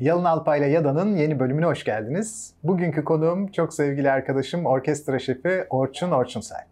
Yalın Alpay ile Yada'nın yeni bölümüne hoş geldiniz. Bugünkü konuğum çok sevgili arkadaşım orkestra şefi Orçun Orçunsay.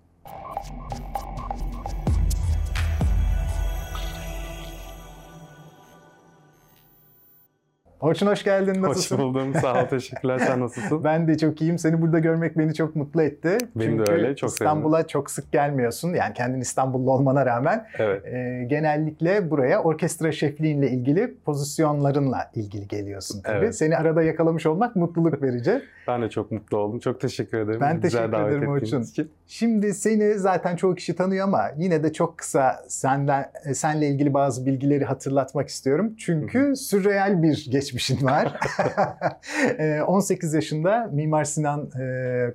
Orçun hoş geldin. Nasılsın? Hoş buldum. Sağ ol. Teşekkürler. Sen nasılsın? ben de çok iyiyim. Seni burada görmek beni çok mutlu etti. Benim Çünkü de öyle. Çok İstanbul'a çok sık gelmiyorsun. Yani kendin İstanbullu olmana rağmen. Evet. E, genellikle buraya orkestra şefliğinle ilgili pozisyonlarınla ilgili geliyorsun tabii. Evet. Seni arada yakalamış olmak mutluluk verici. Ben de çok mutlu oldum. Çok teşekkür ederim. Ben Güzel teşekkür ederim Orçun. için. Şimdi seni zaten çoğu kişi tanıyor ama yine de çok kısa senden e, senle ilgili bazı bilgileri hatırlatmak istiyorum. Çünkü sürreal bir geçmişin var. E, 18 yaşında Mimar Sinan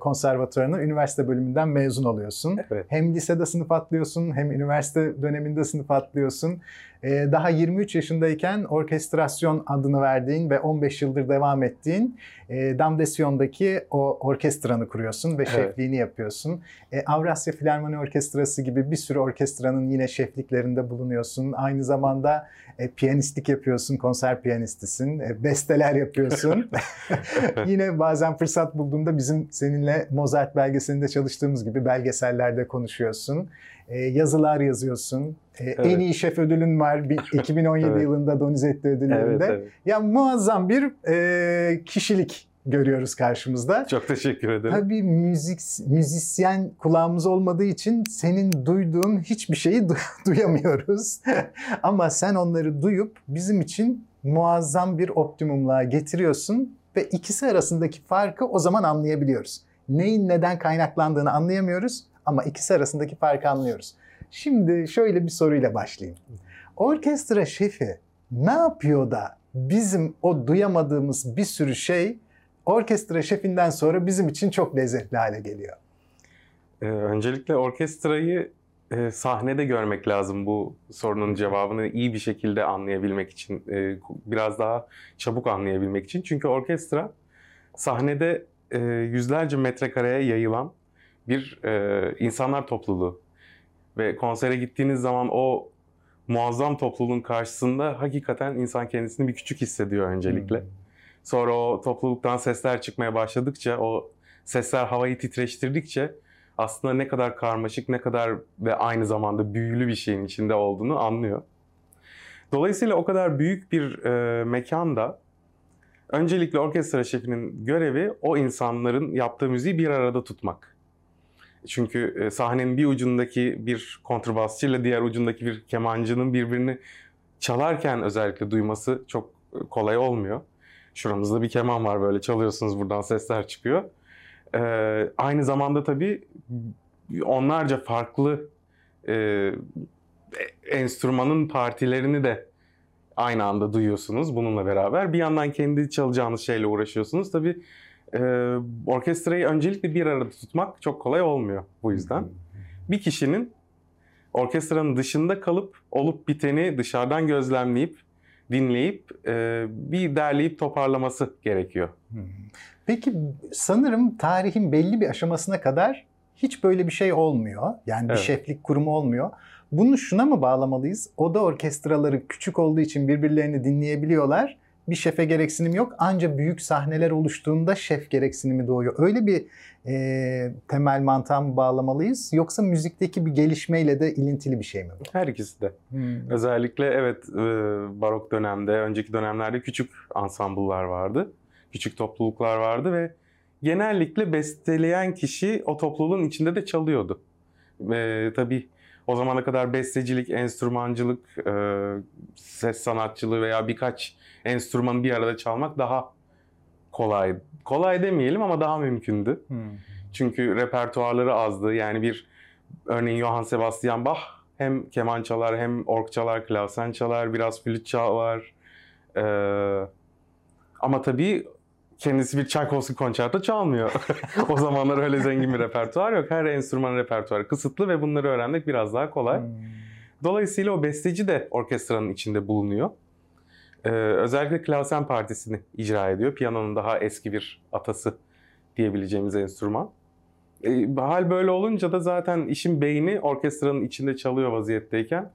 Konservatuvarı'nın üniversite bölümünden mezun oluyorsun. Evet. Hem lisede sınıf atlıyorsun hem üniversite döneminde sınıf atlıyorsun. Daha 23 yaşındayken orkestrasyon adını verdiğin ve 15 yıldır devam ettiğin Damdesyon'daki o orkestranı kuruyorsun ve Evet. şefliğini yapıyorsun. E, Avrasya Filarmoni Orkestrası gibi bir sürü orkestranın yine şefliklerinde bulunuyorsun. Aynı zamanda piyanistlik yapıyorsun, konser piyanistisin, besteler yapıyorsun. yine bazen fırsat bulduğunda bizim seninle Mozart belgeselinde çalıştığımız gibi belgesellerde konuşuyorsun. E, yazılar yazıyorsun. E, Evet. En iyi şef ödülün var. Bir- 2017 Evet. yılında Donizetti ödüllerinde. Evet, evet. Ya muazzam bir e, kişilik görüyoruz karşımızda. Çok teşekkür ederim. Tabii müzik müzisyen kulağımız olmadığı için senin duyduğun hiçbir şeyi du- duyamıyoruz. Ama sen onları duyup bizim için muazzam bir optimumluğa getiriyorsun ve ikisi arasındaki farkı o zaman anlayabiliyoruz. Neyin neden kaynaklandığını anlayamıyoruz ama ikisi arasındaki farkı anlıyoruz. Şimdi şöyle bir soruyla başlayayım. Orkestra şefi ne yapıyor da bizim o duyamadığımız bir sürü şey orkestra şefinden sonra bizim için çok lezzetli hale geliyor. Ee, öncelikle orkestrayı e, sahnede görmek lazım bu sorunun cevabını iyi bir şekilde anlayabilmek için. e, biraz daha çabuk anlayabilmek için. Çünkü orkestra sahnede e, yüzlerce metrekareye yayılan bir e, insanlar topluluğu. Ve konsere gittiğiniz zaman o muazzam topluluğun karşısında hakikaten insan kendisini bir küçük hissediyor öncelikle. Hmm. Sonra o topluluktan sesler çıkmaya başladıkça, o sesler havayı titreştirdikçe aslında ne kadar karmaşık, ne kadar ve aynı zamanda büyülü bir şeyin içinde olduğunu anlıyor. Dolayısıyla o kadar büyük bir e, mekanda öncelikle orkestra şefinin görevi o insanların yaptığı müziği bir arada tutmak. Çünkü e, sahnenin bir ucundaki bir kontrbasçıyla diğer ucundaki bir kemancının birbirini çalarken özellikle duyması çok e, kolay olmuyor. Şuramızda bir keman var böyle çalıyorsunuz buradan sesler çıkıyor. Ee, aynı zamanda tabii onlarca farklı e, enstrümanın partilerini de aynı anda duyuyorsunuz bununla beraber. Bir yandan kendi çalacağınız şeyle uğraşıyorsunuz. Tabii e, orkestrayı öncelikle bir arada tutmak çok kolay olmuyor bu yüzden. Bir kişinin orkestranın dışında kalıp olup biteni dışarıdan gözlemleyip dinleyip e, bir derleyip toparlaması gerekiyor. Peki sanırım tarihin belli bir aşamasına kadar hiç böyle bir şey olmuyor. Yani bir Evet. şeflik kurumu olmuyor. Bunu şuna mı bağlamalıyız? Oda orkestraları küçük olduğu için birbirlerini dinleyebiliyorlar. Bir şefe gereksinim yok. Ancak büyük sahneler oluştuğunda şef gereksinimi doğuyor. Öyle bir e, temel mantığa mı bağlamalıyız? Yoksa müzikteki bir gelişmeyle de ilintili bir şey mi bu? Her ikisi de. Hmm. Özellikle evet barok dönemde, önceki dönemlerde küçük ansambullar vardı. Küçük topluluklar vardı ve genellikle besteleyen kişi o topluluğun içinde de çalıyordu. Ve tabii o zamana kadar bestecilik, enstrümancılık, e, ses sanatçılığı veya birkaç enstrümanı bir arada çalmak daha kolay. Kolay demeyelim ama daha mümkündü. Hmm. Çünkü repertuarları azdı. Yani bir örneğin Johann Sebastian Bach hem keman çalar hem org çalar, klavsen çalar, biraz flüt çalar. Ee, ama tabii kendisi bir Tchaikovsky konçerto çalmıyor. o zamanlar öyle zengin bir repertuar yok. Her enstrüman repertuarı kısıtlı ve bunları öğrenmek biraz daha kolay. Hmm. Dolayısıyla o besteci de orkestranın içinde bulunuyor. Ee, özellikle klavsen partisini icra ediyor. Piyanonun daha eski bir atası diyebileceğimiz enstrüman. Ee, hal böyle olunca da zaten işin beyni orkestranın içinde çalıyor vaziyetteyken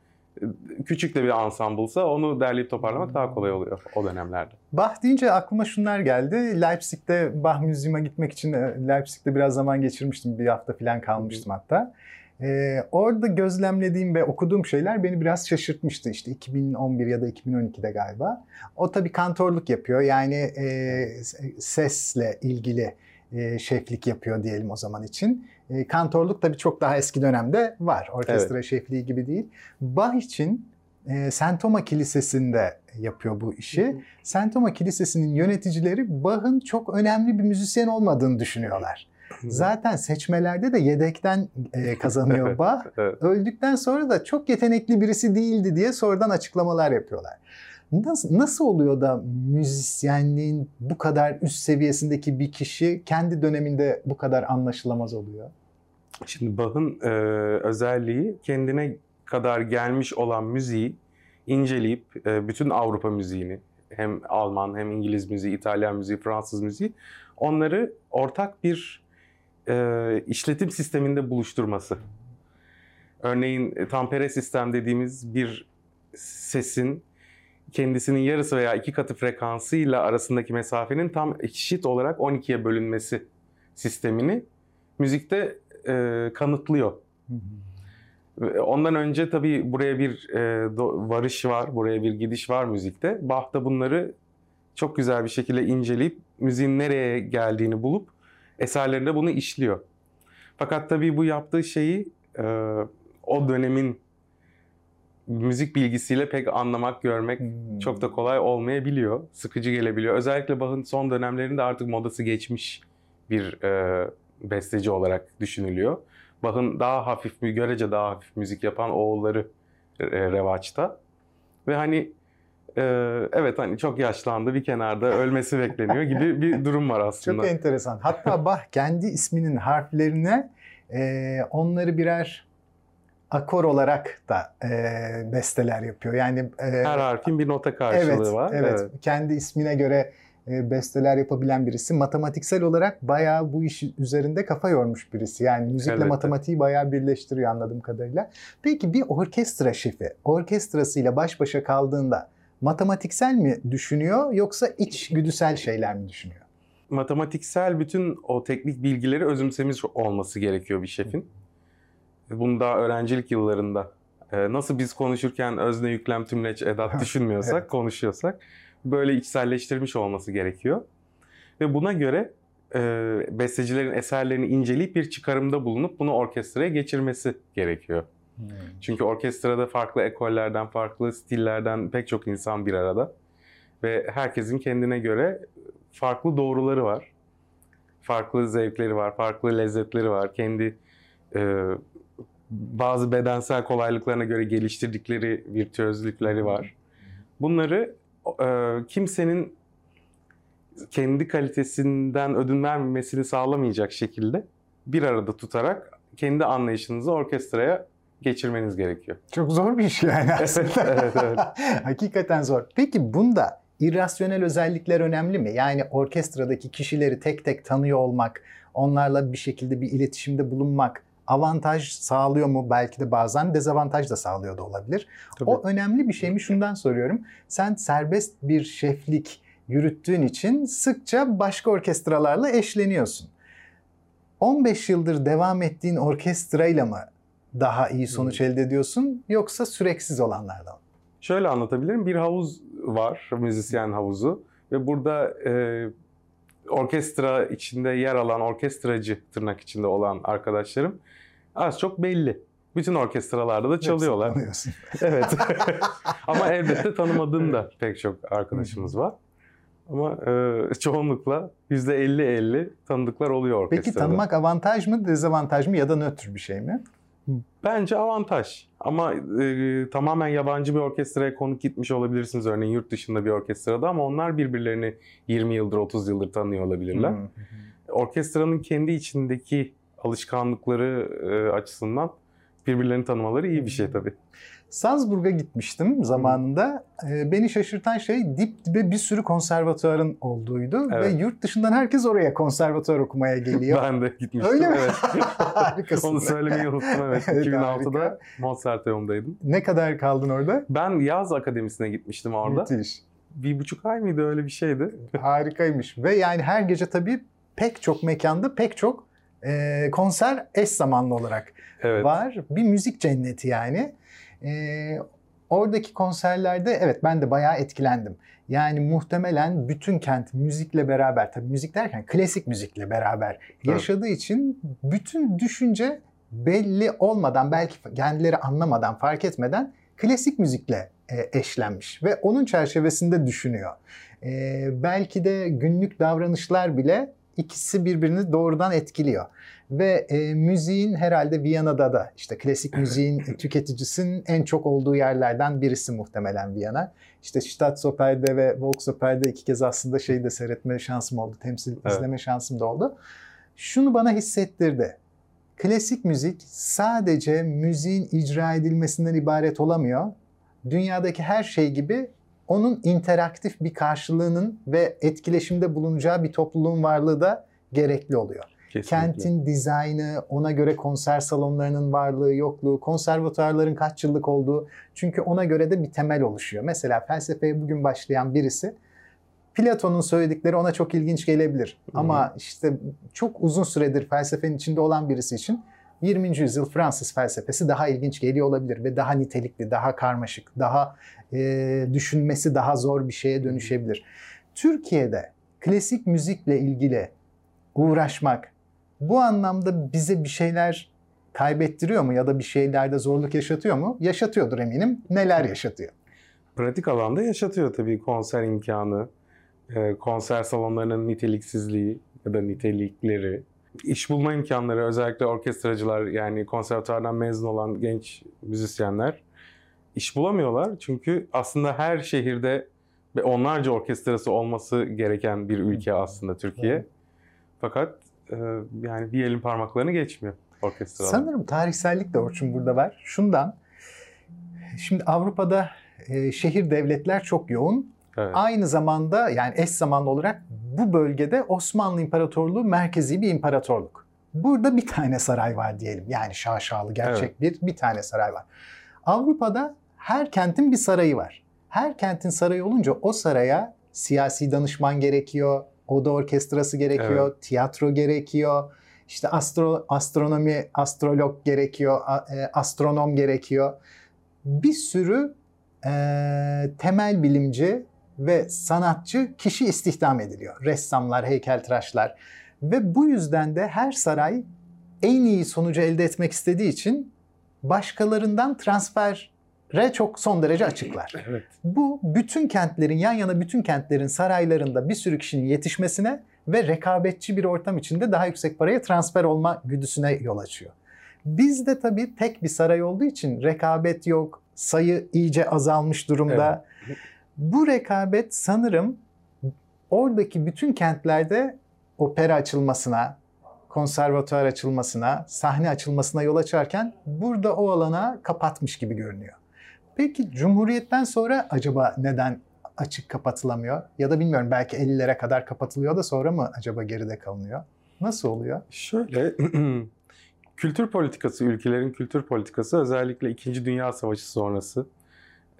küçük de bir ansambulsa onu derleyip toparlamak daha kolay oluyor o dönemlerde. Bach deyince aklıma şunlar geldi. Leipzig'te Bach Müziği'me gitmek için e, Leipzig'te biraz zaman geçirmiştim. Bir hafta falan kalmıştım hatta. Ee, orada gözlemlediğim ve okuduğum şeyler beni biraz şaşırtmıştı. İşte 2011 ya da 2012'de galiba. O tabii kantorluk yapıyor. Yani e, sesle ilgili e, şeflik yapıyor diyelim o zaman için. E, kantorluk tabii çok daha eski dönemde var. Orkestra evet. şefliği gibi değil. Bach için e, St. Thomas Kilisesi'nde yapıyor bu işi. Hı hı. St. Thomas Kilisesi'nin yöneticileri Bach'ın çok önemli bir müzisyen olmadığını düşünüyorlar. Zaten seçmelerde de yedekten e, kazanıyor Bach. evet. Öldükten sonra da çok yetenekli birisi değildi diye sonradan açıklamalar yapıyorlar. Nasıl, nasıl oluyor da müzisyenliğin bu kadar üst seviyesindeki bir kişi kendi döneminde bu kadar anlaşılamaz oluyor? Şimdi Bach'ın e, özelliği kendine kadar gelmiş olan müziği inceleyip e, bütün Avrupa müziğini hem Alman hem İngiliz müziği, İtalyan müziği, Fransız müziği onları ortak bir e, işletim sisteminde buluşturması. Örneğin e, tampere sistem dediğimiz bir sesin kendisinin yarısı veya iki katı frekansıyla arasındaki mesafenin tam eşit olarak 12'ye bölünmesi sistemini müzikte e, kanıtlıyor. Ondan önce tabii buraya bir e, do, varış var, buraya bir gidiş var müzikte. Bach da bunları çok güzel bir şekilde inceleyip müziğin nereye geldiğini bulup eserlerinde bunu işliyor. Fakat tabii bu yaptığı şeyi e, o dönemin müzik bilgisiyle pek anlamak, görmek hmm. çok da kolay olmayabiliyor. Sıkıcı gelebiliyor. Özellikle Bach'ın son dönemlerinde artık modası geçmiş bir e, besteci olarak düşünülüyor. Bach'ın daha hafif, görece daha hafif müzik yapan oğulları e, revaçta. Ve hani e, evet hani çok yaşlandı bir kenarda ölmesi bekleniyor gibi bir durum var aslında. Çok enteresan. Hatta Bach kendi isminin harflerine e, onları birer akor olarak da e, besteler yapıyor. Yani e, her harfin bir nota karşılığı evet, var. Evet, evet. Kendi ismine göre e, besteler yapabilen birisi. Matematiksel olarak bayağı bu iş üzerinde kafa yormuş birisi. Yani müzikle evet. matematiği bayağı birleştiriyor anladığım kadarıyla. Peki bir orkestra şefi orkestrasıyla baş başa kaldığında matematiksel mi düşünüyor yoksa iç güdüsel şeyler mi düşünüyor? Matematiksel bütün o teknik bilgileri özümsemiş olması gerekiyor bir şefin. Bunu daha öğrencilik yıllarında e, nasıl biz konuşurken özne yüklem tümleç edat düşünmüyorsak, evet. konuşuyorsak böyle içselleştirmiş olması gerekiyor. Ve buna göre e, bestecilerin eserlerini inceleyip bir çıkarımda bulunup bunu orkestraya geçirmesi gerekiyor. Hmm. Çünkü orkestrada farklı ekollerden, farklı stillerden pek çok insan bir arada. Ve herkesin kendine göre farklı doğruları var. Farklı zevkleri var, farklı lezzetleri var. Kendi e, bazı bedensel kolaylıklarına göre geliştirdikleri virtüözlükleri var. Bunları e, kimsenin kendi kalitesinden ödün vermemesini sağlamayacak şekilde bir arada tutarak kendi anlayışınızı orkestraya geçirmeniz gerekiyor. Çok zor bir iş yani aslında. evet, evet. Hakikaten zor. Peki bunda irrasyonel özellikler önemli mi? Yani orkestradaki kişileri tek tek tanıyor olmak, onlarla bir şekilde bir iletişimde bulunmak avantaj sağlıyor mu? Belki de bazen dezavantaj da sağlıyor da olabilir. Tabii. O önemli bir şey mi? Şundan soruyorum. Sen serbest bir şeflik yürüttüğün için sıkça başka orkestralarla eşleniyorsun. 15 yıldır devam ettiğin orkestrayla mı daha iyi sonuç hmm. elde ediyorsun yoksa süreksiz olanlardan mı? Şöyle anlatabilirim. Bir havuz var, müzisyen havuzu ve burada e, orkestra içinde yer alan, orkestracı tırnak içinde olan arkadaşlarım az çok belli. Bütün orkestralarda da çalıyorlar. evet. Ama elbette tanımadığım da pek çok arkadaşımız var. Ama e, çoğunlukla %50-50 tanıdıklar oluyor orkestrada. Peki tanımak avantaj mı, dezavantaj mı ya da nötr bir şey mi? Bence avantaj. Ama e, tamamen yabancı bir orkestraya konuk gitmiş olabilirsiniz örneğin yurt dışında bir orkestrada ama onlar birbirlerini 20 yıldır 30 yıldır tanıyor olabilirler. Orkestranın kendi içindeki alışkanlıkları e, açısından birbirlerini tanımaları iyi bir şey tabii. Salzburg'a gitmiştim zamanında. Ee, beni şaşırtan şey dip dibe bir sürü konservatuarın olduğuydu Evet. ve yurt dışından herkes oraya konservatuar okumaya geliyor. Ben de gitmiştim. Öyle mi? Evet. Harikasın. Onu söylemeyi unuttum evet. Evet, 2006'da harika. Mozarteum'daydım. Ne kadar kaldın orada? Ben yaz akademisine gitmiştim orada. Müthiş. Bir buçuk ay mıydı öyle bir şeydi. Harikaymış. Ve yani her gece tabii pek çok mekanda pek çok e, konser eş zamanlı olarak Evet. var. Bir müzik cenneti yani. Ee, oradaki konserlerde evet ben de bayağı etkilendim. Yani muhtemelen bütün kent müzikle beraber, tabii müzik derken klasik müzikle beraber yaşadığı için bütün düşünce belli olmadan, belki kendileri anlamadan, fark etmeden klasik müzikle e, eşlenmiş ve onun çerçevesinde düşünüyor. Ee, belki de günlük davranışlar bile ikisi birbirini doğrudan etkiliyor. Ve e, müziğin herhalde Viyana'da da işte klasik müziğin tüketicisinin en çok olduğu yerlerden birisi muhtemelen Viyana. İşte Staatsoper'de ve Volksoper'de iki kez aslında şeyi de seyretme şansım oldu, temsil Evet. izleme şansım da oldu. Şunu bana hissettirdi. Klasik müzik sadece müziğin icra edilmesinden ibaret olamıyor. Dünyadaki her şey gibi onun interaktif bir karşılığının ve etkileşimde bulunacağı bir topluluğun varlığı da gerekli oluyor. Kesinlikle. Kentin dizaynı, ona göre konser salonlarının varlığı, yokluğu, konservatuarların kaç yıllık olduğu. Çünkü ona göre de bir temel oluşuyor. Mesela felsefeye bugün başlayan birisi Platon'un söyledikleri ona çok ilginç gelebilir. Hı hı. Ama işte çok uzun süredir felsefenin içinde olan birisi için 20. yüzyıl Fransız felsefesi daha ilginç geliyor olabilir ve daha nitelikli, daha karmaşık, daha e, düşünmesi daha zor bir şeye dönüşebilir. Türkiye'de klasik müzikle ilgili uğraşmak bu anlamda bize bir şeyler kaybettiriyor mu ya da bir şeylerde zorluk yaşatıyor mu? Yaşatıyordur eminim. Neler yaşatıyor? Pratik alanda yaşatıyor tabii konser imkanı, e, konser salonlarının niteliksizliği ya da nitelikleri, iş bulma imkanları özellikle orkestracılar yani konservatuardan mezun olan genç müzisyenler iş bulamıyorlar. Çünkü aslında her şehirde ve onlarca orkestrası olması gereken bir ülke aslında Türkiye. Evet. Fakat e, yani bir elin parmaklarını geçmiyor orkestralar. Sanırım tarihsellik de Orçun burada var. Şundan, şimdi Avrupa'da e, şehir devletler çok yoğun. Evet. Aynı zamanda yani eş zamanlı olarak bu bölgede Osmanlı İmparatorluğu merkezi bir imparatorluk. Burada bir tane saray var diyelim. Yani şaşalı gerçek bir bir tane saray var. Avrupa'da her kentin bir sarayı var. Her kentin sarayı olunca o saraya siyasi danışman gerekiyor, oda orkestrası gerekiyor, tiyatro gerekiyor, işte astro, astronomi, astrolog gerekiyor, e, astronom gerekiyor. Bir sürü e, temel bilimci ve sanatçı kişi istihdam ediliyor. Ressamlar, heykeltıraşlar. Ve bu yüzden de her saray en iyi sonucu elde etmek istediği için başkalarından transfere çok son derece açıklar. Evet. Bu bütün kentlerin, yan yana bütün kentlerin saraylarında bir sürü kişinin yetişmesine ve rekabetçi bir ortam içinde daha yüksek paraya transfer olma güdüsüne yol açıyor. Bizde tabii tek bir saray olduğu için rekabet yok, sayı iyice azalmış durumda. Bu rekabet sanırım oradaki bütün kentlerde opera açılmasına, konservatuar açılmasına, sahne açılmasına yol açarken burada o alana kapatmış gibi görünüyor. Peki Cumhuriyet'ten sonra acaba neden açık kapatılamıyor? Ya da bilmiyorum belki 50'lere kadar kapatılıyor da sonra mı acaba geride kalınıyor? Nasıl oluyor? Şöyle kültür politikası, ülkelerin kültür politikası özellikle 2. Dünya Savaşı sonrası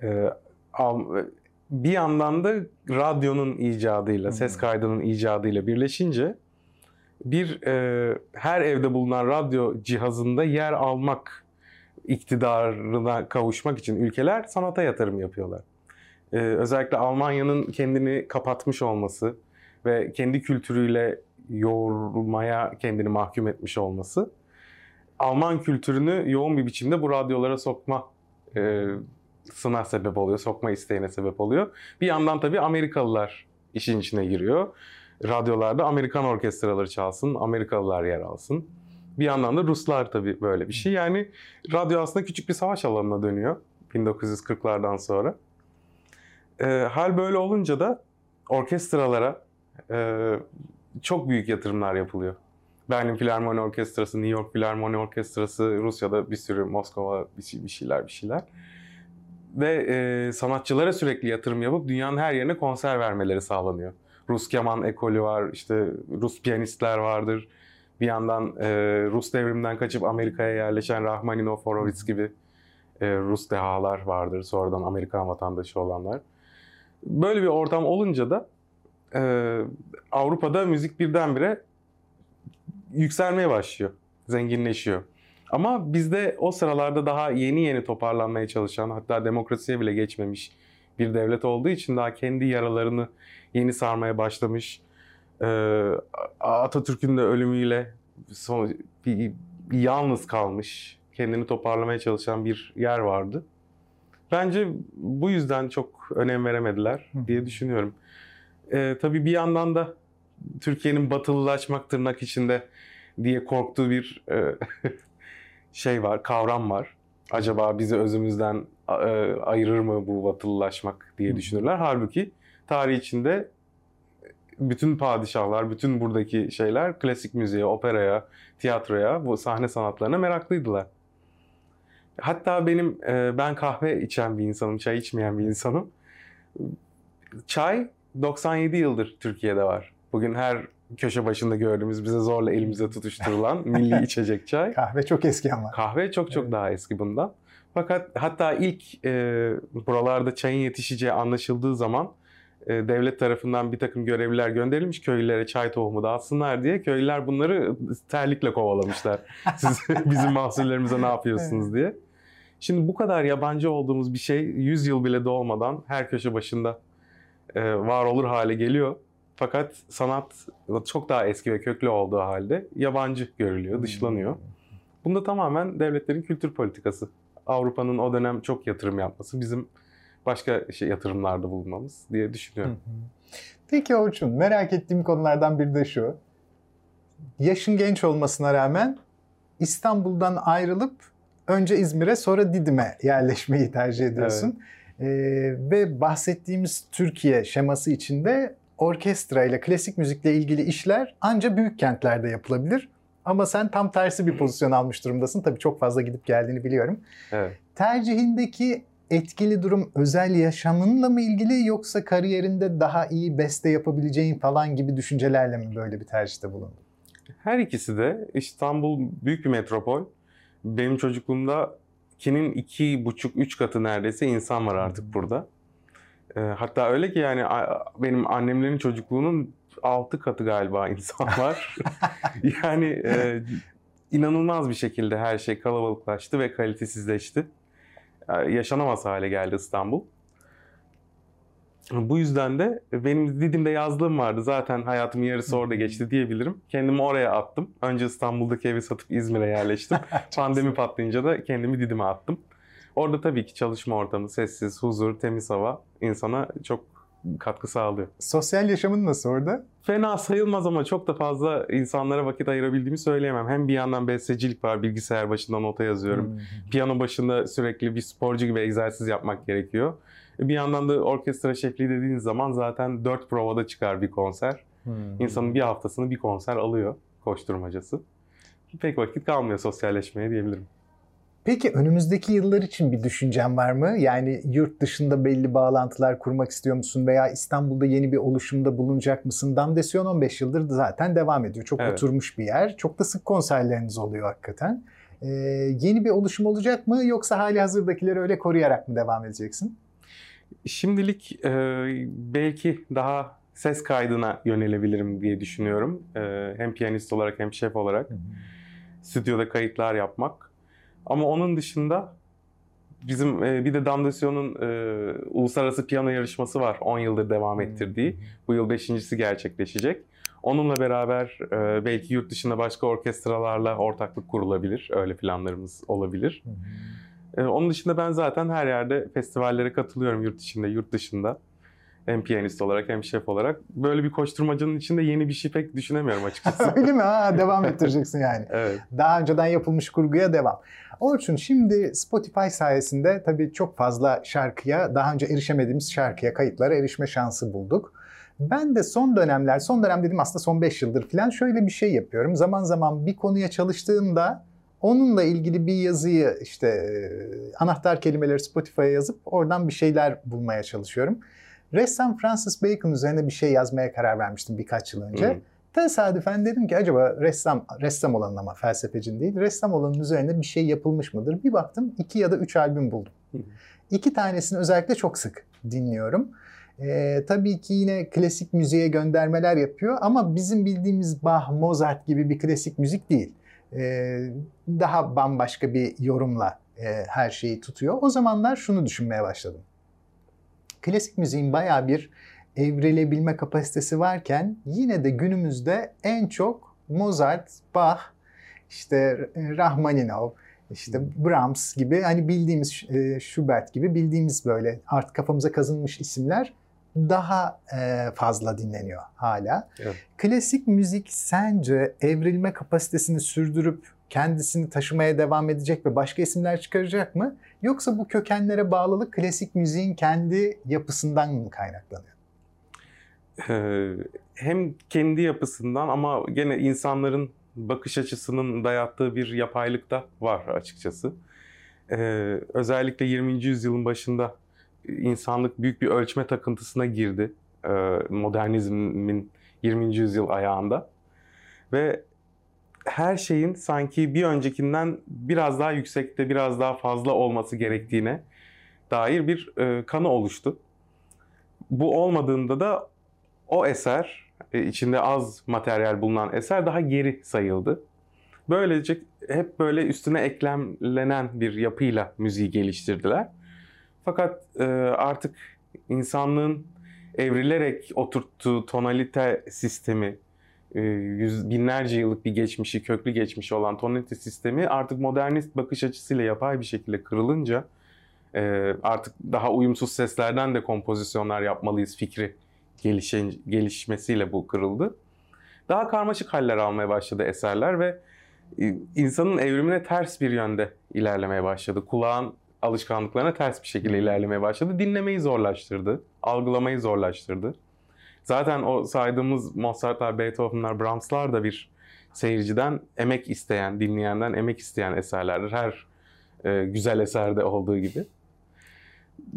e, bir yandan da radyonun icadıyla, Hmm. ses kaydının icadıyla birleşince bir e, her evde bulunan radyo cihazında yer almak iktidarına kavuşmak için ülkeler sanata yatırım yapıyorlar. E, özellikle Almanya'nın kendini kapatmış olması ve kendi kültürüyle yoğurmaya kendini mahkum etmiş olması Alman kültürünü yoğun bir biçimde bu radyolara sokma e, sına sebep oluyor, sokma isteğine sebep oluyor. Bir yandan tabii Amerikalılar işin içine giriyor. Radyolarda Amerikan orkestraları çalsın, Amerikalılar yer alsın. Bir yandan da Ruslar tabii böyle bir şey. Yani radyo aslında küçük bir savaş alanına dönüyor 1940'lardan sonra. E, hal böyle olunca da orkestralara e, çok büyük yatırımlar yapılıyor. Berlin Filarmoni Orkestrası, New York Filarmoni Orkestrası, Rusya'da bir sürü Moskova bir şey- bir şeyler bir şeyler. Ve e, sanatçılara sürekli yatırım yapıp dünyanın her yerine konser vermeleri sağlanıyor. Rus keman ekolü var, işte Rus piyanistler vardır. Bir yandan e, Rus devriminden kaçıp Amerika'ya yerleşen Rahmaninov, Horowitz gibi e, Rus dehalar vardır. Sonradan Amerikan vatandaşı olanlar. Böyle bir ortam olunca da e, Avrupa'da müzik birdenbire yükselmeye başlıyor, zenginleşiyor. Ama bizde o sıralarda daha yeni yeni toparlanmaya çalışan, hatta demokrasiye bile geçmemiş bir devlet olduğu için daha kendi yaralarını yeni sarmaya başlamış. Ee, Atatürk'ün de ölümüyle son, bir, bir yalnız kalmış, kendini toparlamaya çalışan bir yer vardı. Bence bu yüzden çok önem veremediler diye düşünüyorum. Ee, tabii bir yandan da Türkiye'nin batılılaşmak tırnak içinde diye korktuğu bir e, şey var, kavram var. Acaba bizi özümüzden e, ayırır mı bu batılılaşmak diye düşünürler. Halbuki tarih içinde bütün padişahlar, bütün buradaki şeyler klasik müziğe, operaya, tiyatroya, bu sahne sanatlarına meraklıydılar. Hatta benim e, ben kahve içen bir insanım, çay içmeyen bir insanım. Çay 97 yıldır Türkiye'de var. Bugün her köşe başında gördüğümüz bize zorla elimize tutuşturulan milli içecek çay. Kahve çok eski ama. Kahve çok çok Evet. daha eski bundan. Fakat hatta ilk e, buralarda çayın yetişeceği anlaşıldığı zaman devlet tarafından bir takım görevliler gönderilmiş köylülere çay tohumu dağıtsınlar diye. Köylüler bunları terlikle kovalamışlar. Siz bizim mahsullerimize ne yapıyorsunuz diye. Şimdi bu kadar yabancı olduğumuz bir şey 100 yıl bile dolmadan her köşe başında e, var olur hale geliyor. Fakat sanat çok daha eski ve köklü olduğu halde yabancı görülüyor, dışlanıyor. Bunda tamamen devletlerin kültür politikası. Avrupa'nın o dönem çok yatırım yapması, bizim başka şey yatırımlarda bulunmamız diye düşünüyorum. hı. Peki Orçun, merak ettiğim konulardan biri de şu. Yaşın genç olmasına rağmen İstanbul'dan ayrılıp önce İzmir'e sonra Didim'e yerleşmeyi tercih ediyorsun. Ee, ve bahsettiğimiz Türkiye şeması içinde orkestra ile klasik müzikle ilgili işler ancak büyük kentlerde yapılabilir. Ama sen tam tersi bir pozisyon almış durumdasın. Tabii çok fazla gidip geldiğini biliyorum. Evet. Tercihindeki etkili durum özel yaşamınla mı ilgili yoksa kariyerinde daha iyi beste yapabileceğin falan gibi düşüncelerle mi böyle bir tercihte bulundun? Her ikisi de İstanbul büyük bir metropol. Benim çocukluğumda kinin iki buçuk, üç katı neredeyse insan var artık burada. Ee, hatta öyle ki yani benim annemlerin çocukluğunun altı katı galiba insan var. yani e, inanılmaz bir şekilde her şey kalabalıklaştı ve kalitesizleşti. Yani yaşanamaz hale geldi İstanbul. Bu yüzden de benim Didim'de yazlığım vardı. Zaten hayatımın yarısı orada geçti diyebilirim. Kendimi oraya attım. Önce İstanbul'daki evi satıp İzmir'e yerleştim. Pandemi patlayınca da kendimi Didim'e attım. Orada tabii ki çalışma ortamı, sessiz, huzur, temiz hava insana çok katkı sağlıyor. Sosyal yaşamın nasıl orada? Fena sayılmaz ama çok da fazla insanlara vakit ayırabildiğimi söyleyemem. Hem bir yandan bestecilik var, bilgisayar başında nota yazıyorum. Hmm. Piyano başında sürekli bir sporcu gibi egzersiz yapmak gerekiyor. Bir yandan da orkestra şefliği dediğiniz zaman zaten dört provada çıkar bir konser. Hmm. İnsanın bir haftasını bir konser alıyor koşturmacası. Pek vakit kalmıyor sosyalleşmeye diyebilirim. Peki önümüzdeki yıllar için bir düşüncen var mı? Yani yurt dışında belli bağlantılar kurmak istiyor musun veya İstanbul'da yeni bir oluşumda bulunacak mısın? Damdesyon 15 yıldır zaten devam ediyor. Çok Evet. oturmuş bir yer. Çok da sık konserleriniz oluyor hakikaten. Ee, yeni bir oluşum olacak mı yoksa hali hazırdakileri öyle koruyarak mı devam edeceksin? Şimdilik e, belki daha ses kaydına yönelebilirim diye düşünüyorum. E, hem piyanist olarak hem şef olarak stüdyoda kayıtlar yapmak. Ama onun dışında bizim e, bir de Damdasyon'un e, uluslararası piyano yarışması var. 10 yıldır devam ettirdiği. Bu yıl beşincisi gerçekleşecek. Onunla beraber e, belki yurt dışında başka orkestralarla ortaklık kurulabilir. Öyle planlarımız olabilir. E, onun dışında ben zaten her yerde festivallere katılıyorum yurt içinde, yurt dışında. Hem piyanist olarak hem şef olarak. Böyle bir koşturmacanın içinde yeni bir şey pek düşünemiyorum açıkçası. Öyle mi? Ha, devam ettireceksin yani. evet. Daha önceden yapılmış kurguya devam. Orçun şimdi Spotify sayesinde tabii çok fazla şarkıya, daha önce erişemediğimiz şarkıya, kayıtlara erişme şansı bulduk. Ben de son dönemler, son dönem dedim aslında son 5 yıldır falan şöyle bir şey yapıyorum. Zaman zaman bir konuya çalıştığımda onunla ilgili bir yazıyı işte e, anahtar kelimeleri Spotify'a yazıp oradan bir şeyler bulmaya çalışıyorum. Ressam Francis Bacon üzerine bir şey yazmaya karar vermiştim birkaç yıl önce. Hmm. Tesadüfen dedim ki acaba ressam ressam olanın ama felsefecin değil, ressam olanın üzerine bir şey yapılmış mıdır? Bir baktım iki ya da üç albüm buldum. Hmm. İki tanesini özellikle çok sık dinliyorum. Ee, tabii ki yine klasik müziğe göndermeler yapıyor ama bizim bildiğimiz Bach, Mozart gibi bir klasik müzik değil. Ee, daha bambaşka bir yorumla e, her şeyi tutuyor. O zamanlar şunu düşünmeye başladım. Klasik müziğin baya bir evrilebilme kapasitesi varken yine de günümüzde en çok Mozart, Bach, işte Rahmaninov, işte Brahms gibi hani bildiğimiz e, Schubert gibi bildiğimiz böyle artık kafamıza kazınmış isimler daha e, fazla dinleniyor hala. Evet. Klasik müzik sence evrilme kapasitesini sürdürüp kendisini taşımaya devam edecek ve başka isimler çıkaracak mı? Yoksa bu kökenlere bağlılık klasik müziğin kendi yapısından mı kaynaklanıyor? Ee, hem kendi yapısından ama gene insanların bakış açısının dayattığı bir yapaylık da var açıkçası. Ee, özellikle 20. yüzyılın başında insanlık büyük bir ölçme takıntısına girdi. E, modernizmin 20. yüzyıl ayağında. Ve her şeyin sanki bir öncekinden biraz daha yüksekte, biraz daha fazla olması gerektiğine dair bir e, kanı oluştu. Bu olmadığında da o eser, e, içinde az materyal bulunan eser daha geri sayıldı. Böylece hep böyle üstüne eklemlenen bir yapıyla müziği geliştirdiler. Fakat e, artık insanlığın evrilerek oturttuğu tonalite sistemi, yüz, binlerce yıllık bir geçmişi, köklü geçmişi olan tonalite sistemi artık modernist bakış açısıyla yapay bir şekilde kırılınca e, artık daha uyumsuz seslerden de kompozisyonlar yapmalıyız fikri gelişen, gelişmesiyle bu kırıldı. Daha karmaşık haller almaya başladı eserler ve e, insanın evrimine ters bir yönde ilerlemeye başladı. Kulağın alışkanlıklarına ters bir şekilde ilerlemeye başladı. Dinlemeyi zorlaştırdı, algılamayı zorlaştırdı. Zaten o saydığımız Mozart'lar, Beethoven'lar, Brahms'lar da bir seyirciden emek isteyen, dinleyenden emek isteyen eserlerdir. Her e, güzel eserde olduğu gibi.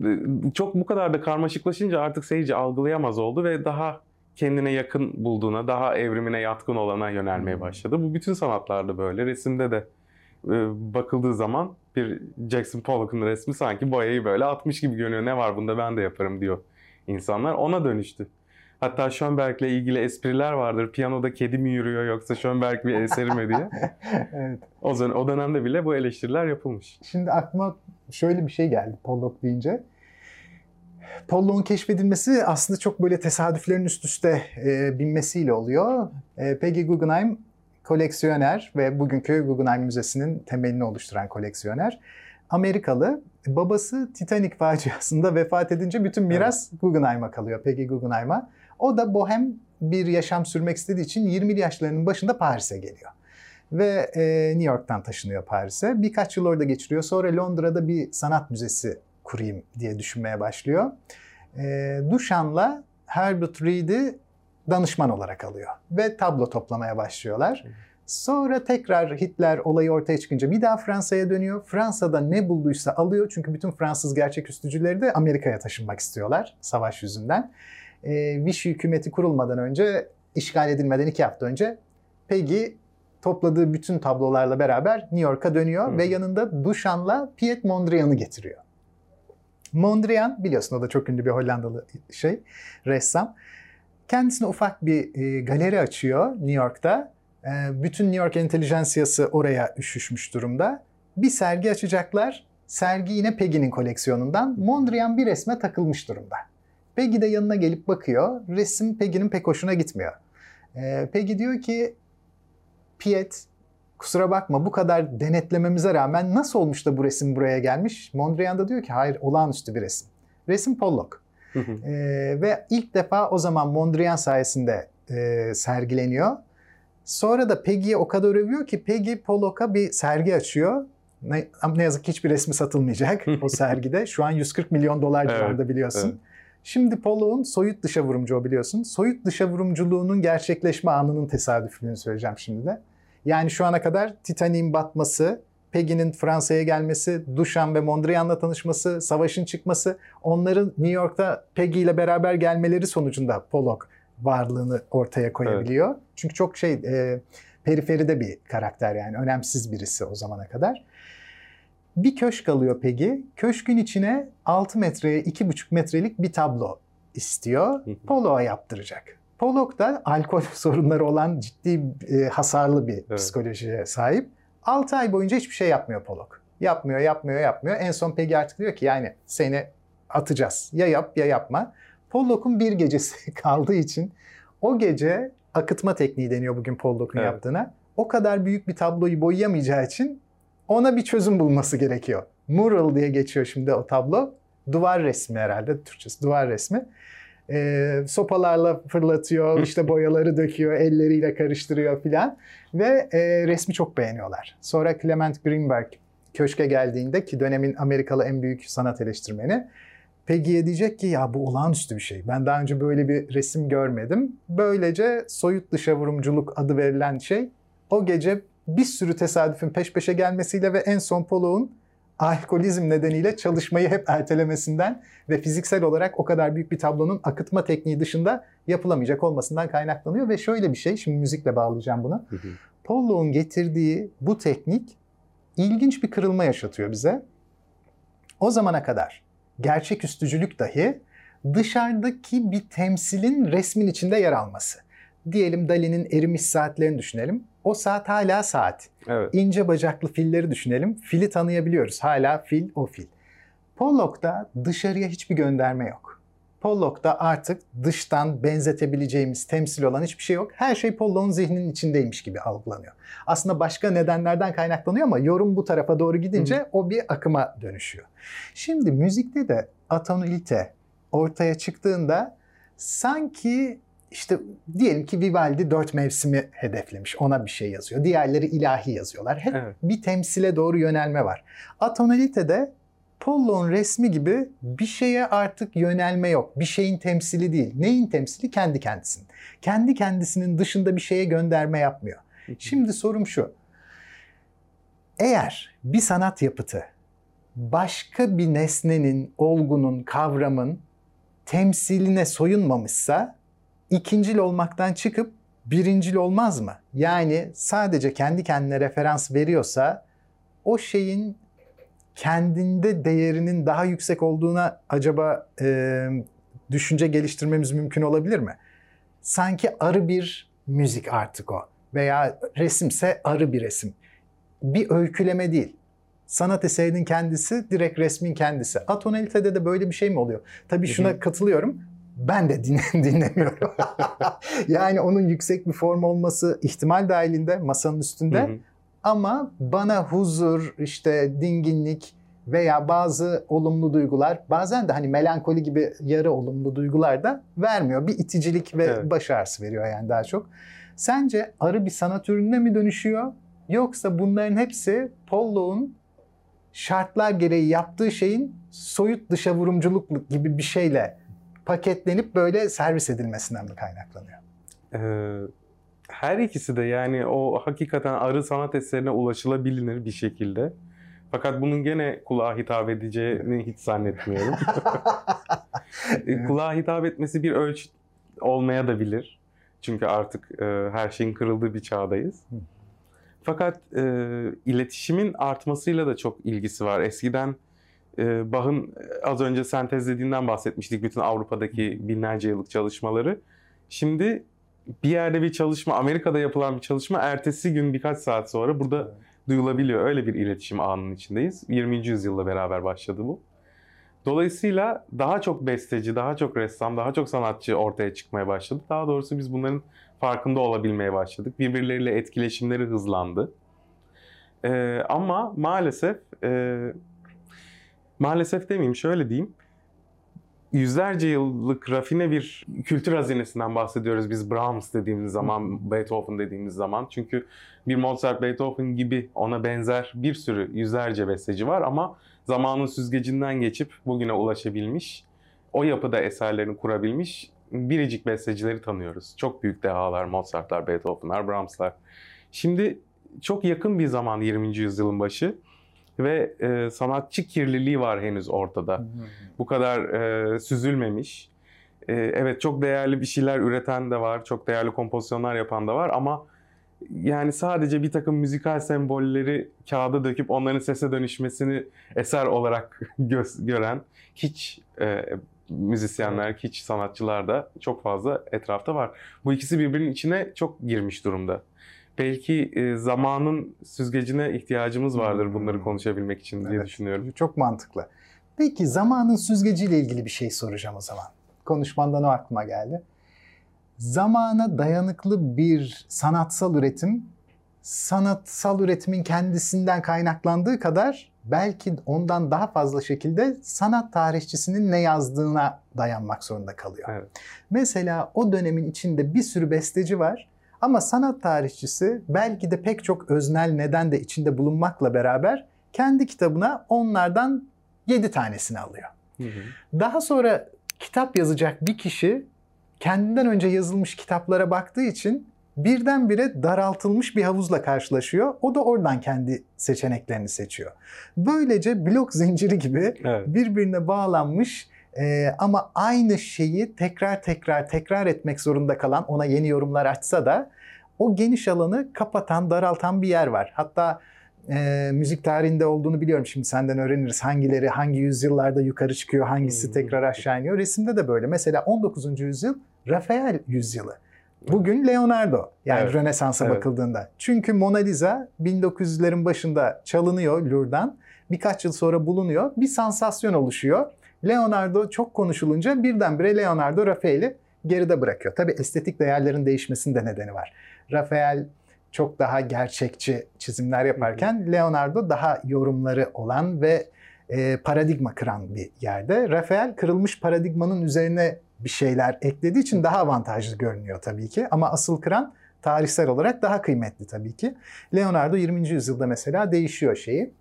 E, çok bu kadar da karmaşıklaşınca artık seyirci algılayamaz oldu ve daha kendine yakın bulduğuna, daha evrimine yatkın olana yönelmeye başladı. Bu bütün sanatlarda böyle. Resimde de e, bakıldığı zaman bir Jackson Pollock'un resmi sanki boyayı böyle atmış gibi görünüyor. Ne var bunda ben de yaparım diyor insanlar. Ona dönüştü. Hatta Schönberg'le ilgili espriler vardır. Piyanoda kedi mi yürüyor yoksa Schönberg bir eseri mi diye. evet. O, o dönemde bile bu eleştiriler yapılmış. Şimdi aklıma şöyle bir şey geldi Pollock deyince. Pollock'un keşfedilmesi aslında çok böyle tesadüflerin üst üste e, binmesiyle oluyor. E, Peggy Guggenheim koleksiyoner ve bugünkü Guggenheim Müzesi'nin temelini oluşturan koleksiyoner. Amerikalı. Babası Titanic faciasında vefat edince bütün miras evet. Guggenheim'a kalıyor. Peggy Guggenheim'a. O da bohem bir yaşam sürmek istediği için 20'li yaşlarının başında Paris'e geliyor. Ve e, New York'tan taşınıyor Paris'e. Birkaç yıl orada geçiriyor. Sonra Londra'da bir sanat müzesi kurayım diye düşünmeye başlıyor. E, Duchamp'la Herbert Reed'i danışman olarak alıyor ve tablo toplamaya başlıyorlar. Sonra tekrar Hitler olayı ortaya çıkınca bir daha Fransa'ya dönüyor. Fransa'da ne bulduysa alıyor çünkü bütün Fransız gerçeküstücüleri de Amerika'ya taşınmak istiyorlar savaş yüzünden. E, Vichy hükümeti kurulmadan önce, işgal edilmeden iki hafta önce Peggy topladığı bütün tablolarla beraber New York'a dönüyor hmm. ve yanında Duchamp'la Piet Mondrian'ı getiriyor. Mondrian biliyorsun o da çok ünlü bir Hollandalı şey, ressam. Kendisine ufak bir e, galeri açıyor New York'ta. E, bütün New York entelijansiyası oraya üşüşmüş durumda. Bir sergi açacaklar. Sergi yine Peggy'nin koleksiyonundan. Mondrian bir resme takılmış durumda. Peggy de yanına gelip bakıyor. Resim Peggy'nin pek hoşuna gitmiyor. E, Peggy diyor ki Piet kusura bakma bu kadar denetlememize rağmen nasıl olmuş da bu resim buraya gelmiş? Mondrian da diyor ki hayır olağanüstü bir resim. Resim Pollock e, ve ilk defa o zaman Mondrian sayesinde e, sergileniyor. Sonra da Peggy'ye o kadar övüyor ki Peggy Pollock'a bir sergi açıyor. Ne, ne yazık ki hiçbir resmi satılmayacak o sergide. Şu an 140 milyon dolar civarında evet, biliyorsun. Evet. Şimdi Pollock'un soyut dışa vurumcu o biliyorsun. Soyut dışa vurumculuğunun gerçekleşme anının tesadüflüğünü söyleyeceğim şimdi de. Yani şu ana kadar Titanic'in batması, Peggy'nin Fransa'ya gelmesi, Duchamp ve Mondrian'la tanışması, savaşın çıkması, onların New York'ta Peggy ile beraber gelmeleri sonucunda Pollock varlığını ortaya koyabiliyor. Evet. Çünkü çok şey e, periferide bir karakter yani önemsiz birisi o zamana kadar. Bir köşk alıyor Peggy. Köşkün içine 6 metreye 2,5 metrelik bir tablo istiyor. Pollock'a yaptıracak. Pollock da alkol sorunları olan ciddi e, hasarlı bir evet. psikolojiye sahip. 6 ay boyunca hiçbir şey yapmıyor Pollock. Yapmıyor, yapmıyor, yapmıyor. En son Peggy artık diyor ki yani seni atacağız. Ya yap ya yapma. Pollock'un bir gecesi kaldığı için o gece akıtma tekniği deniyor bugün Pollock'un evet. yaptığına. O kadar büyük bir tabloyu boyayamayacağı için ona bir çözüm bulması gerekiyor. Mural diye geçiyor şimdi o tablo. Duvar resmi herhalde Türkçesi duvar resmi. Ee, sopalarla fırlatıyor, işte boyaları döküyor, elleriyle karıştırıyor filan. Ve e, resmi çok beğeniyorlar. Sonra Clement Greenberg köşke geldiğinde ki dönemin Amerikalı en büyük sanat eleştirmeni Peggy'ye diyecek ki ya bu olağanüstü bir şey. Ben daha önce böyle bir resim görmedim. Böylece soyut dışa vurumculuk adı verilen şey o gece bir sürü tesadüfün peş peşe gelmesiyle ve en son Pollock'un alkolizm nedeniyle çalışmayı hep ertelemesinden ve fiziksel olarak o kadar büyük bir tablonun akıtma tekniği dışında yapılamayacak olmasından kaynaklanıyor. Ve şöyle bir şey, şimdi müzikle bağlayacağım bunu. Pollock'un getirdiği bu teknik ilginç bir kırılma yaşatıyor bize. O zamana kadar gerçeküstücülük dahi dışarıdaki bir temsilin resmin içinde yer alması. Diyelim Dali'nin erimiş saatlerini düşünelim. O saat hala saat. Evet. İnce bacaklı filleri düşünelim. Fili tanıyabiliyoruz. Hala fil o fil. Pollock'ta dışarıya hiçbir gönderme yok. Pollock'ta artık dıştan benzetebileceğimiz temsil olan hiçbir şey yok. Her şey Pollock'un zihninin içindeymiş gibi algılanıyor. Aslında başka nedenlerden kaynaklanıyor ama yorum bu tarafa doğru gidince Hı. o bir akıma dönüşüyor. Şimdi müzikte de atonalite ortaya çıktığında sanki işte diyelim ki Vivaldi dört mevsimi hedeflemiş. Ona bir şey yazıyor. Diğerleri ilahi yazıyorlar. Hep evet. bir temsile doğru yönelme var. Atonalite'de Pollock'un resmi gibi bir şeye artık yönelme yok. Bir şeyin temsili değil. Neyin temsili? Kendi kendisinin. Kendi kendisinin dışında bir şeye gönderme yapmıyor. Şimdi sorum şu. Eğer bir sanat yapıtı başka bir nesnenin, olgunun, kavramın temsiline soyunmamışsa ikincil olmaktan çıkıp birincil olmaz mı? Yani sadece kendi kendine referans veriyorsa o şeyin kendinde değerinin daha yüksek olduğuna acaba e, düşünce geliştirmemiz mümkün olabilir mi? Sanki arı bir müzik artık o veya resimse arı bir resim. Bir öyküleme değil. Sanat eserinin kendisi direkt resmin kendisi. Atonalitede de böyle bir şey mi oluyor? Tabii şuna katılıyorum ben de dinlemiyorum. yani onun yüksek bir form olması ihtimal dahilinde masanın üstünde. Hı hı. Ama bana huzur, işte dinginlik veya bazı olumlu duygular, bazen de hani melankoli gibi yarı olumlu duygular da vermiyor. Bir iticilik ve evet. baş ağrısı veriyor yani daha çok. Sence arı bir sanat ürününe mi dönüşüyor? Yoksa bunların hepsi Pollock'un şartlar gereği yaptığı şeyin soyut dışa vurumculuk gibi bir şeyle paketlenip böyle servis edilmesinden mi kaynaklanıyor? Ee, her ikisi de yani o hakikaten arı sanat eserine ulaşılabilir bir şekilde. Fakat bunun gene kulağa hitap edeceğini hiç zannetmiyorum. evet. kulağa hitap etmesi bir ölçü olmaya da bilir. Çünkü artık e, her şeyin kırıldığı bir çağdayız. Fakat e, iletişimin artmasıyla da çok ilgisi var. Eskiden e, Bach'ın az önce sentezlediğinden bahsetmiştik bütün Avrupa'daki binlerce yıllık çalışmaları. Şimdi bir yerde bir çalışma, Amerika'da yapılan bir çalışma ertesi gün birkaç saat sonra burada duyulabiliyor. Öyle bir iletişim anının içindeyiz. 20. yüzyılla beraber başladı bu. Dolayısıyla daha çok besteci, daha çok ressam, daha çok sanatçı ortaya çıkmaya başladı. Daha doğrusu biz bunların farkında olabilmeye başladık. Birbirleriyle etkileşimleri hızlandı. Ee, ama maalesef e, maalesef demeyeyim şöyle diyeyim. Yüzlerce yıllık rafine bir kültür hazinesinden bahsediyoruz biz Brahms dediğimiz zaman, Beethoven dediğimiz zaman. Çünkü bir Mozart, Beethoven gibi ona benzer bir sürü yüzlerce besteci var ama zamanın süzgecinden geçip bugüne ulaşabilmiş o yapıda eserlerini kurabilmiş biricik bestecileri tanıyoruz. Çok büyük dehalar, Mozart'lar, Beethoven'lar, Brahms'lar. Şimdi çok yakın bir zaman 20. yüzyılın başı ve e, sanatçı kirliliği var henüz ortada. Bu kadar e, süzülmemiş. E, evet çok değerli bir şeyler üreten de var, çok değerli kompozisyonlar yapan da var ama yani sadece bir takım müzikal sembolleri kağıda döküp onların sese dönüşmesini eser olarak gö- gören hiç e, müzisyenler, hiç sanatçılar da çok fazla etrafta var. Bu ikisi birbirinin içine çok girmiş durumda. Belki e, zamanın süzgecine ihtiyacımız vardır bunları konuşabilmek için diye Evet. düşünüyorum. Çok mantıklı. Peki zamanın süzgeciyle ilgili bir şey soracağım o zaman. Konuşmandan o aklıma geldi. Zamana dayanıklı bir sanatsal üretim, sanatsal üretimin kendisinden kaynaklandığı kadar belki ondan daha fazla şekilde sanat tarihçisinin ne yazdığına dayanmak zorunda kalıyor. Evet. Mesela o dönemin içinde bir sürü besteci var ama sanat tarihçisi belki de pek çok öznel neden de içinde bulunmakla beraber kendi kitabına onlardan 7 tanesini alıyor. Hı hı. Daha sonra kitap yazacak bir kişi kendinden önce yazılmış kitaplara baktığı için birdenbire daraltılmış bir havuzla karşılaşıyor. O da oradan kendi seçeneklerini seçiyor. Böylece blok zinciri gibi Evet. birbirine bağlanmış e, ama aynı şeyi tekrar tekrar tekrar etmek zorunda kalan ona yeni yorumlar açsa da o geniş alanı kapatan, daraltan bir yer var. Hatta e, müzik tarihinde olduğunu biliyorum. Şimdi senden öğreniriz hangileri hangi yüzyıllarda yukarı çıkıyor, hangisi Hmm. tekrar aşağı iniyor. Resimde de böyle. Mesela 19. yüzyıl Rafael yüzyılı. Bugün Leonardo yani Evet. Rönesans'a Evet. bakıldığında. Çünkü Mona Lisa 1900'lerin başında çalınıyor Louvre'dan. Birkaç yıl sonra bulunuyor. Bir sansasyon oluşuyor. Leonardo çok konuşulunca birdenbire Leonardo Rafael'i geride bırakıyor. Tabii estetik değerlerin değişmesinin de nedeni var. Rafael çok daha gerçekçi çizimler yaparken Leonardo daha yorumları olan ve e, paradigma kıran bir yerde. Rafael kırılmış paradigmanın üzerine bir şeyler eklediği için daha avantajlı görünüyor tabii ki. Ama asıl kıran tarihsel olarak daha kıymetli tabii ki. Leonardo 20. yüzyılda mesela değişiyor şeyi.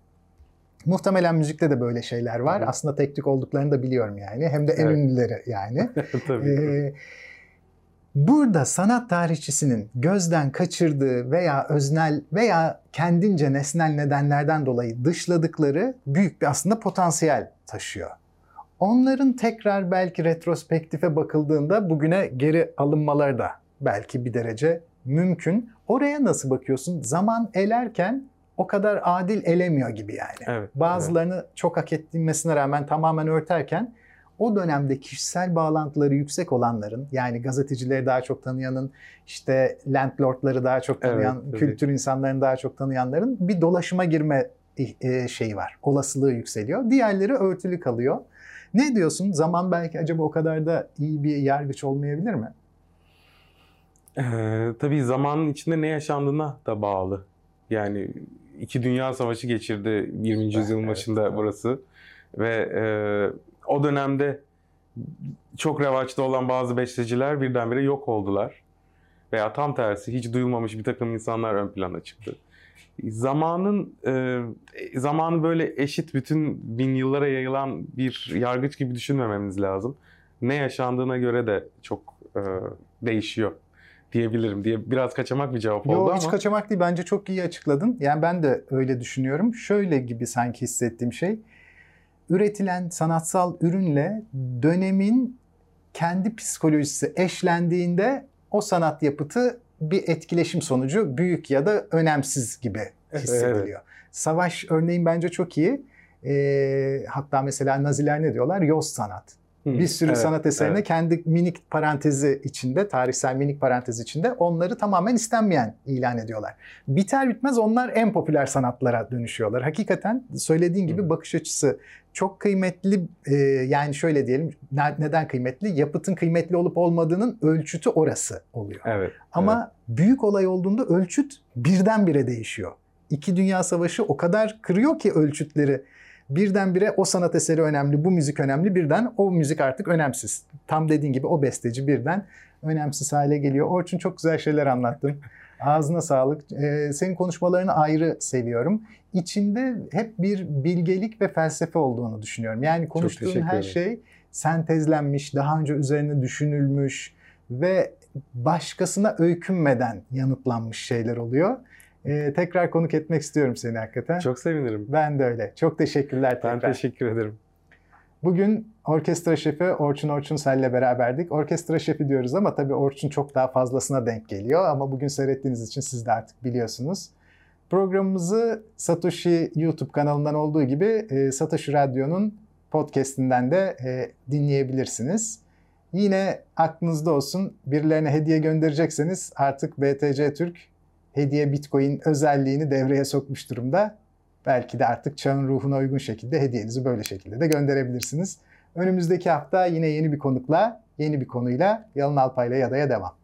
Muhtemelen müzikte de böyle şeyler var. Hı. Aslında tek tük olduklarını da biliyorum yani. Hem de en Evet. ünlüleri yani. Tabii. Ee, burada sanat tarihçisinin gözden kaçırdığı veya öznel veya kendince nesnel nedenlerden dolayı dışladıkları büyük bir aslında potansiyel taşıyor. Onların tekrar belki retrospektife bakıldığında bugüne geri alınmaları da belki bir derece mümkün. Oraya nasıl bakıyorsun? Zaman elerken o kadar adil elemiyor gibi yani. evet. Bazılarını çok hak ettirmesine rağmen tamamen örterken o dönemde kişisel bağlantıları yüksek olanların yani gazetecileri daha çok tanıyanın işte landlordları daha çok tanıyan Evet, kültür insanlarını daha çok tanıyanların bir dolaşıma girme e, şeyi var. Olasılığı yükseliyor. Diğerleri örtülü kalıyor. Ne diyorsun? Zaman belki acaba o kadar da iyi bir yargıç olmayabilir mi? Ee, tabii zamanın içinde ne yaşandığına da bağlı. Yani iki dünya savaşı geçirdi 20. yüzyılın Evet, başında evet. burası. Ve e, o dönemde çok revaçta olan bazı besteciler birdenbire yok oldular. Veya tam tersi hiç duyulmamış bir takım insanlar ön plana çıktı. Zamanın e, zamanı böyle eşit bütün bin yıllara yayılan bir yargıç gibi düşünmememiz lazım. Ne yaşandığına göre de çok e, değişiyor diyebilirim diye biraz kaçamak bir cevap oldu Yok hiç ama kaçamak değil. Bence çok iyi açıkladın. Yani ben de öyle düşünüyorum. Şöyle gibi sanki hissettiğim şey. Üretilen sanatsal ürünle dönemin kendi psikolojisi eşlendiğinde o sanat yapıtı bir etkileşim sonucu büyük ya da önemsiz gibi hissediliyor. Savaş örneğin bence çok iyi. Ee, hatta mesela Naziler ne diyorlar? Yoz sanat. Hı, Bir sürü evet, sanat eserine evet. kendi minik parantezi içinde, tarihsel minik parantez içinde onları tamamen istenmeyen ilan ediyorlar. Biter bitmez onlar en popüler sanatlara dönüşüyorlar. Hakikaten söylediğin gibi Hı. bakış açısı çok kıymetli. e, yani şöyle diyelim, ne- neden kıymetli? Yapıtın kıymetli olup olmadığının ölçütü orası oluyor. Evet. Ama büyük olay olduğunda ölçüt birdenbire değişiyor. İki Dünya Savaşı o kadar kırıyor ki ölçütleri. Birdenbire o sanat eseri önemli, bu müzik önemli. Birden o müzik artık önemsiz. Tam dediğin gibi o besteci birden önemsiz hale geliyor. Orçun çok güzel şeyler anlattın. Ağzına sağlık. Ee, senin konuşmalarını ayrı seviyorum. İçinde hep bir bilgelik ve felsefe olduğunu düşünüyorum. Yani konuştuğun her şey sentezlenmiş, daha önce üzerine düşünülmüş ve başkasına öykünmeden yanıtlanmış şeyler oluyor. Ee, tekrar konuk etmek istiyorum seni hakikaten. Çok sevinirim. Ben de öyle. Çok teşekkürler tekrar. Ben teşekkür ederim. Bugün orkestra şefi Orçun Orçunsel beraberdik. Orkestra şefi diyoruz ama tabii Orçun çok daha fazlasına denk geliyor. Ama bugün seyrettiğiniz için siz de artık biliyorsunuz. Programımızı Satoshi YouTube kanalından olduğu gibi e, Satoshi Radyo'nun podcastinden de e, dinleyebilirsiniz. Yine aklınızda olsun birilerine hediye gönderecekseniz artık BTC Türk hediye Bitcoin özelliğini devreye sokmuş durumda. Belki de artık çağın ruhuna uygun şekilde hediyenizi böyle şekilde de gönderebilirsiniz. Önümüzdeki hafta yine yeni bir konukla, yeni bir konuyla Yalın Alpay'la Yada'ya devam.